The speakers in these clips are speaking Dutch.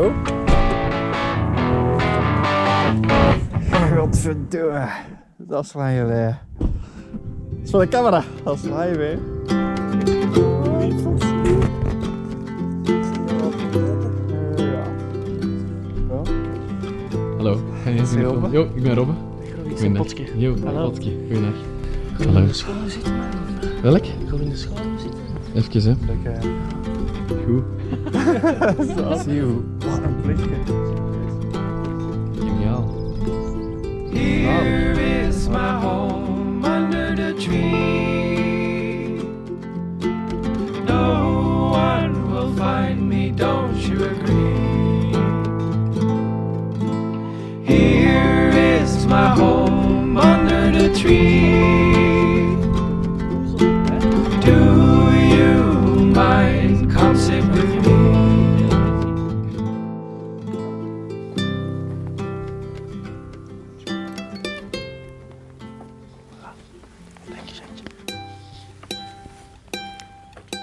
Go. Godverdomme. Dat is lang geleden. Dat is voor de camera. Dat is live, hè. Zo. Hallo. Hey, is je Robbe? Jo, ik ben Robbe. Ik ben Potske. Jo, Hallo. Potske. Goeiedag. Ga in de school zitten, man? Welk? Ga in de school zitten? Even, hè. Lekker. Goed. Wat een Here is my home under the tree. No one will find me, don't you agree? Here is my home under the tree.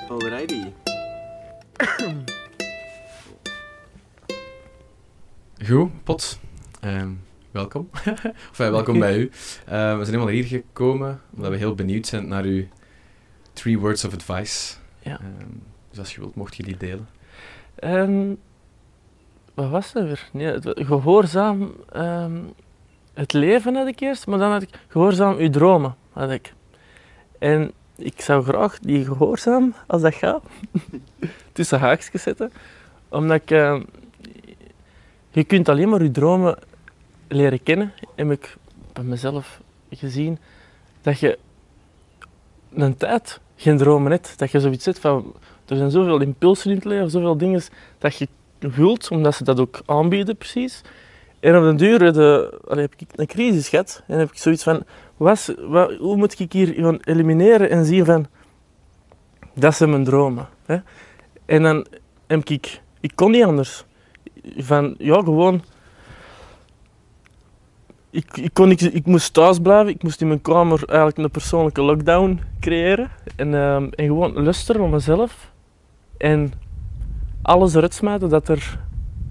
Alrighty. Goed, Pot. Ehm, welkom. of eh, welkom bij u. Eh, we zijn helemaal hier gekomen omdat we heel benieuwd zijn naar uw three words of advice. Ja. Ehm, dus als je wilt, mocht je die delen. Ehm, wat was dat weer? Nee, gehoorzaam ehm, het leven had ik eerst, maar dan had ik gehoorzaam uw dromen. Had ik. En ik zou graag die gehoorzaam, als dat gaat, tussen haakjes zetten. Omdat ehm, je kunt alleen maar je dromen leren kennen. Heb ik bij mezelf gezien. Dat je een tijd geen dromen hebt. Dat je zoiets zit van... Er zijn zoveel impulsen in het leven, zoveel dingen dat je wilt, omdat ze dat ook aanbieden precies. En op den duur de, heb ik een crisis gehad en heb ik zoiets van, was, wat, hoe moet ik hier gaan elimineren en zien van, dat zijn mijn dromen. Hè? En dan heb ik, ik kon niet anders. Van, ja, gewoon, ik, ik, kon, ik, ik moest thuis blijven, ik moest in mijn kamer eigenlijk een persoonlijke lockdown creëren. En, ehm, en gewoon luisteren naar mezelf. En alles eruit smijten dat er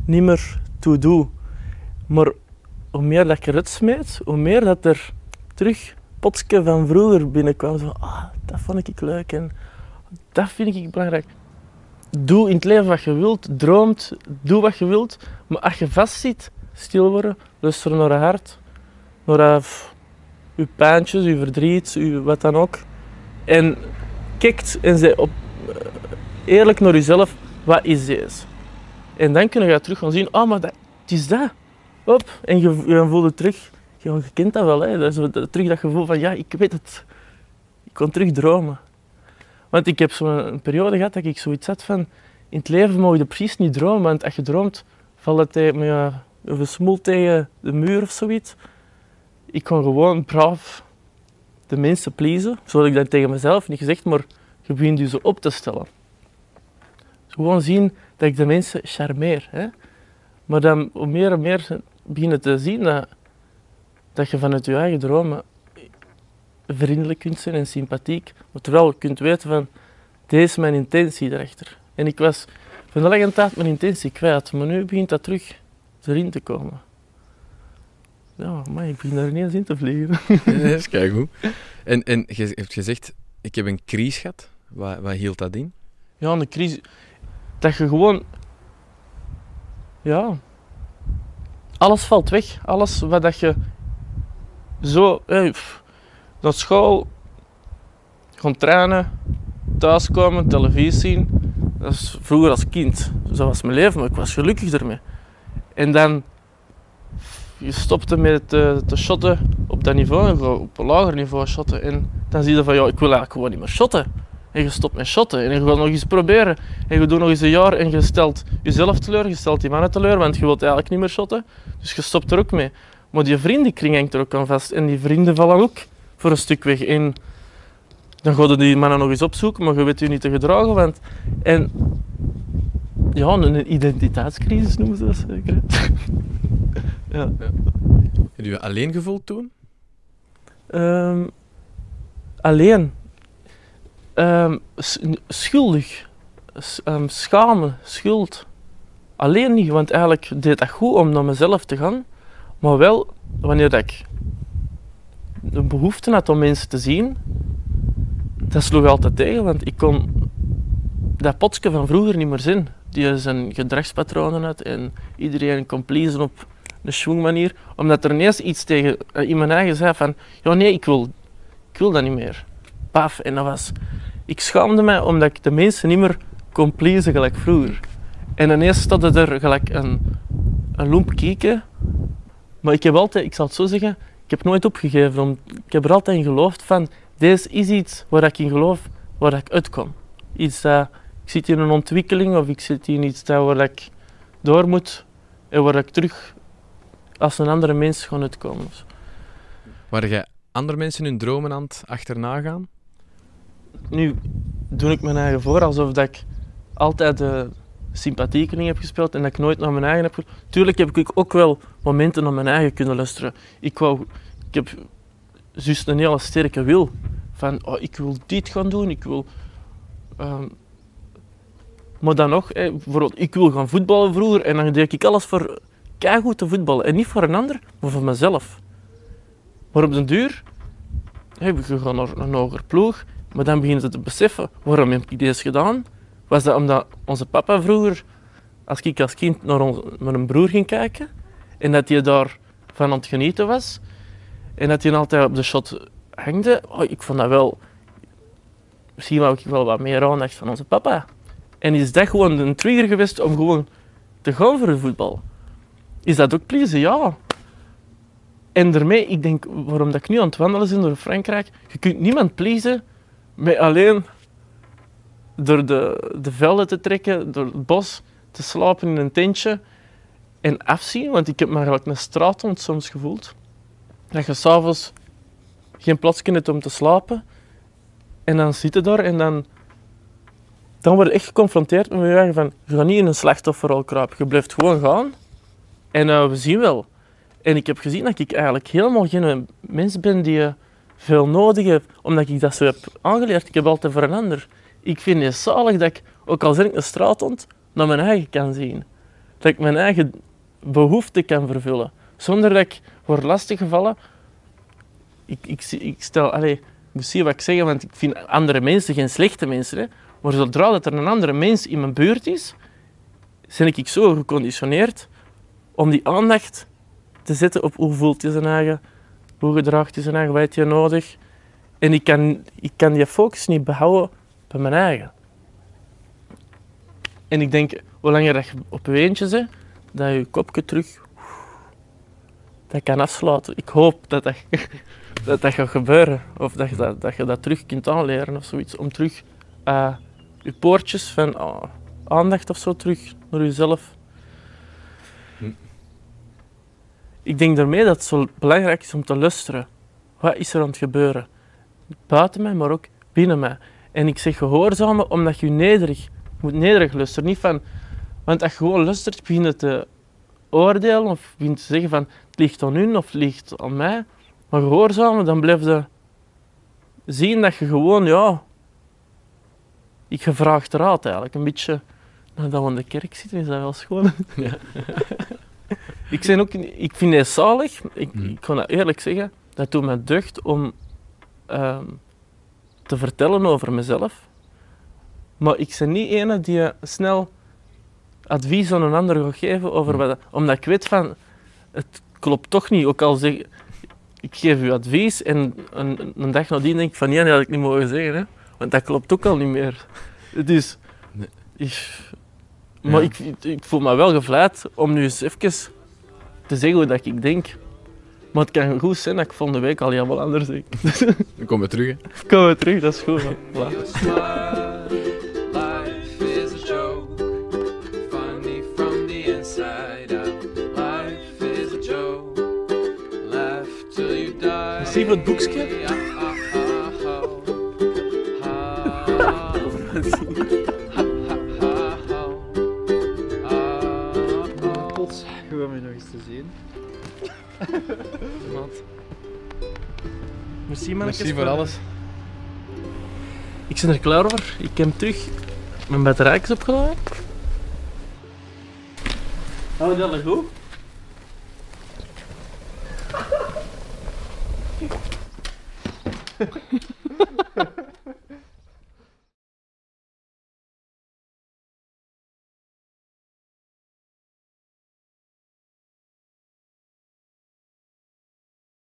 niet meer toe doet. Maar hoe meer dat je eruit smijt, hoe meer dat er terug potske van vroeger binnenkwam. Zo, ah, dat vond ik leuk en dat vind ik belangrijk. Doe in het leven wat je wilt, droomt, doe wat je wilt. Maar als je vastzit, stil worden, luister naar je hart, naar je, je pijntjes, je verdriet, je wat dan ook. En kijkt en zei op, eerlijk naar jezelf, wat is deze? En dan kun je terug gaan zien, oh, maar dat, het is dat. Hop, en je, je voelt het terug. Je, je kent dat wel, hè? Dat is terug dat gevoel van, ja, ik weet het. Ik kon terug dromen. Want ik heb zo'n periode gehad dat ik zoiets had van, in het leven mag je precies niet dromen, want als je droomt, valt het tegen, een smoel tegen de muur of zoiets. Ik kon gewoon braaf de mensen pleasen, zo had ik dat tegen mezelf niet gezegd, maar je begint je zo op te stellen. Gewoon zien dat ik de mensen charmeer. Hè? Maar dan hoe meer en meer beginnen te zien dat, dat je vanuit je eigen dromen vriendelijk kunt zijn en sympathiek. Maar terwijl je kunt weten van, deze is mijn intentie erachter. En ik was van de lange tijd mijn intentie kwijt, maar nu begint dat terug erin te komen. Ja, maar ik begin daar ineens in te vliegen. dat is keigoed. En, en je hebt gezegd, ik heb een crisis gehad. Wat, wat hield dat in? Ja, een crisis. Dat je gewoon. Ja. Alles valt weg. Alles wat dat je. Zo. Hey, naar school. Gaan trainen. Thuiskomen. Televisie zien. Dat is vroeger als kind. Zo was mijn leven, maar ik was gelukkig ermee. En dan. Je stopte met te, te shotten op dat niveau op een lager niveau shotten. En dan zie je van ja, ik wil eigenlijk gewoon niet meer shotten. En je stopt met shotten en je gaat nog eens proberen. En je doet nog eens een jaar en je stelt jezelf teleur, je stelt die mannen teleur, want je wilt eigenlijk niet meer shotten. Dus je stopt er ook mee. Maar die vriendenkring hangt er ook aan vast. En die vrienden vallen ook voor een stuk weg. En dan gaan je die mannen nog eens opzoeken, maar je weet je niet te gedragen. Want... En ja, een identiteitscrisis noemen ze dat zeker. ja. Heb je je alleen gevoeld toen? Ehm, alleen. Ehm, schuldig. Ehm, schamen, schuld. alleen niet, want eigenlijk deed dat goed om naar mezelf te gaan. Maar wel, wanneer ik de behoefte had om mensen te zien, dat sloeg altijd tegen, want ik kon dat potje van vroeger niet meer zien. Die zijn gedragspatronen had en iedereen kon op een schwung manier. Omdat er ineens iets tegen in mijn eigen zei van, ja nee, ik wil, ik wil dat niet meer. Paf, en dat was... Ik schaamde mij omdat ik de mensen niet meer kon pleasen gelijk vroeger. En ineens stond er gelijk een, een loemp kieken. Maar ik heb altijd, ik zal het zo zeggen, ik heb nooit opgegeven. Om, ik heb er altijd in geloofd van, deze is iets waar ik in geloof, waar ik uitkom. Iets dat, ik zit in een ontwikkeling of ik zit in iets dat waar ik door moet en waar ik terug als een andere mens ga uitkomen. Waar jij andere mensen hun dromen aan het achterna gaan? Nu doe ik mijn eigen voor alsof dat ik altijd de sympathiekeling heb gespeeld en dat ik nooit naar mijn eigen heb ge- Tuurlijk heb ik ook wel momenten naar mijn eigen kunnen luisteren. Ik, wou, ik heb juist een hele sterke wil. Van, oh, ik wil dit gaan doen, ik wil... ehm, maar dan nog, bijvoorbeeld, ik wil gaan voetballen vroeger en dan deed ik alles voor keigoed te voetballen. En niet voor een ander, maar voor mezelf. Maar op den duur, hè, we gaan naar een hoger ploeg, maar dan beginnen ze te beseffen, waarom heb ik deze gedaan? Was dat omdat onze papa vroeger, als ik als kind naar ons, met een broer ging kijken, en dat hij daar van aan het genieten was, en dat hij altijd op de shot hangde, oh, ik vond dat wel... Misschien wou ik wel wat meer aandacht van onze papa. En is dat gewoon een trigger geweest om gewoon te gaan voor het voetbal? Is dat ook pleasen? Ja. En daarmee, ik denk, waarom dat ik nu aan het wandelen ben door Frankrijk, je kunt niemand pleasen met alleen door de, de velden te trekken, door het bos, te slapen in een tentje en afzien. Want ik heb me eigenlijk een straathond soms gevoeld. Dat je s'avonds geen plaats hebt om te slapen. En dan zit je daar en dan, dan word je echt geconfronteerd met je eigen van, je gaat niet in een slachtofferrol kruipen. Je blijft gewoon gaan. En eh, we zien wel. En ik heb gezien dat ik eigenlijk helemaal geen mens ben die eh, veel nodig heeft, omdat ik dat zo heb aangeleerd. Ik heb altijd voor een ander. Ik vind het zalig dat ik, ook al ben ik een straathond, naar mijn eigen kan zien. Dat ik mijn eigen behoeften kan vervullen. Zonder dat ik word lastiggevallen. Ik, ik, ik stel, allez, ik moet wat ik zeg, want ik vind andere mensen geen slechte mensen. Maar zodra dat er een andere mens in mijn buurt is, ben ik zo geconditioneerd om die aandacht te zetten op hoe voelt hij zijn eigen, hoe eigen, wat heeft hij nodig. En ik kan, ik kan die focus niet behouden bij mijn eigen. En ik denk, hoe langer dat je op je eentje bent, dat je je kopje terug dat kan afsluiten. Ik hoop dat dat, dat, dat gaat gebeuren. Of dat je dat, dat je dat terug kunt aanleren of zoiets. Om terug eh, je poortjes van ah, aandacht of zo terug naar jezelf. Ik denk daarmee dat het zo belangrijk is om te luisteren. Wat is er aan het gebeuren? Buiten mij, maar ook binnen mij. En ik zeg gehoorzamen omdat je nederig je moet nederig luisteren. Niet van, want als je gewoon luistert, begin je te oordelen of begin te zeggen van het ligt aan hun of het ligt aan mij. Maar gehoorzamen, dan blijf je zien dat je gewoon, ja, ik gevraagd raad eigenlijk. Een beetje, nadat we in de kerk zitten, is dat wel schoon. Ja. Ik, ben ook, ik vind het zalig, ik, Mhm. ik kan dat eerlijk zeggen, dat doet me deugd om ehm, te vertellen over mezelf. Maar ik ben niet ene die snel advies aan een ander gaat geven over wat... Omdat ik weet van, het klopt toch niet. Ook al zeg ik geef u advies en een, een dag nadien denk ik van, ja, dat had ik niet mogen zeggen. Hè? Want dat klopt ook al niet meer. Dus... Nee. ik- maar Ja. ik, ik voel me wel gevleid om nu eens even te zeggen hoe dat ik denk. Maar het kan goed zijn dat ik volgende week al helemaal anders denk. Dan komen we terug. hè. Komen we terug, dat is goed. man. Voilà. You smile, Merci, mannetjes, Merci voor alles. Ik ben er klaar voor. Ik heb terug mijn batterijtjes opgeladen. Oh, dat is goed.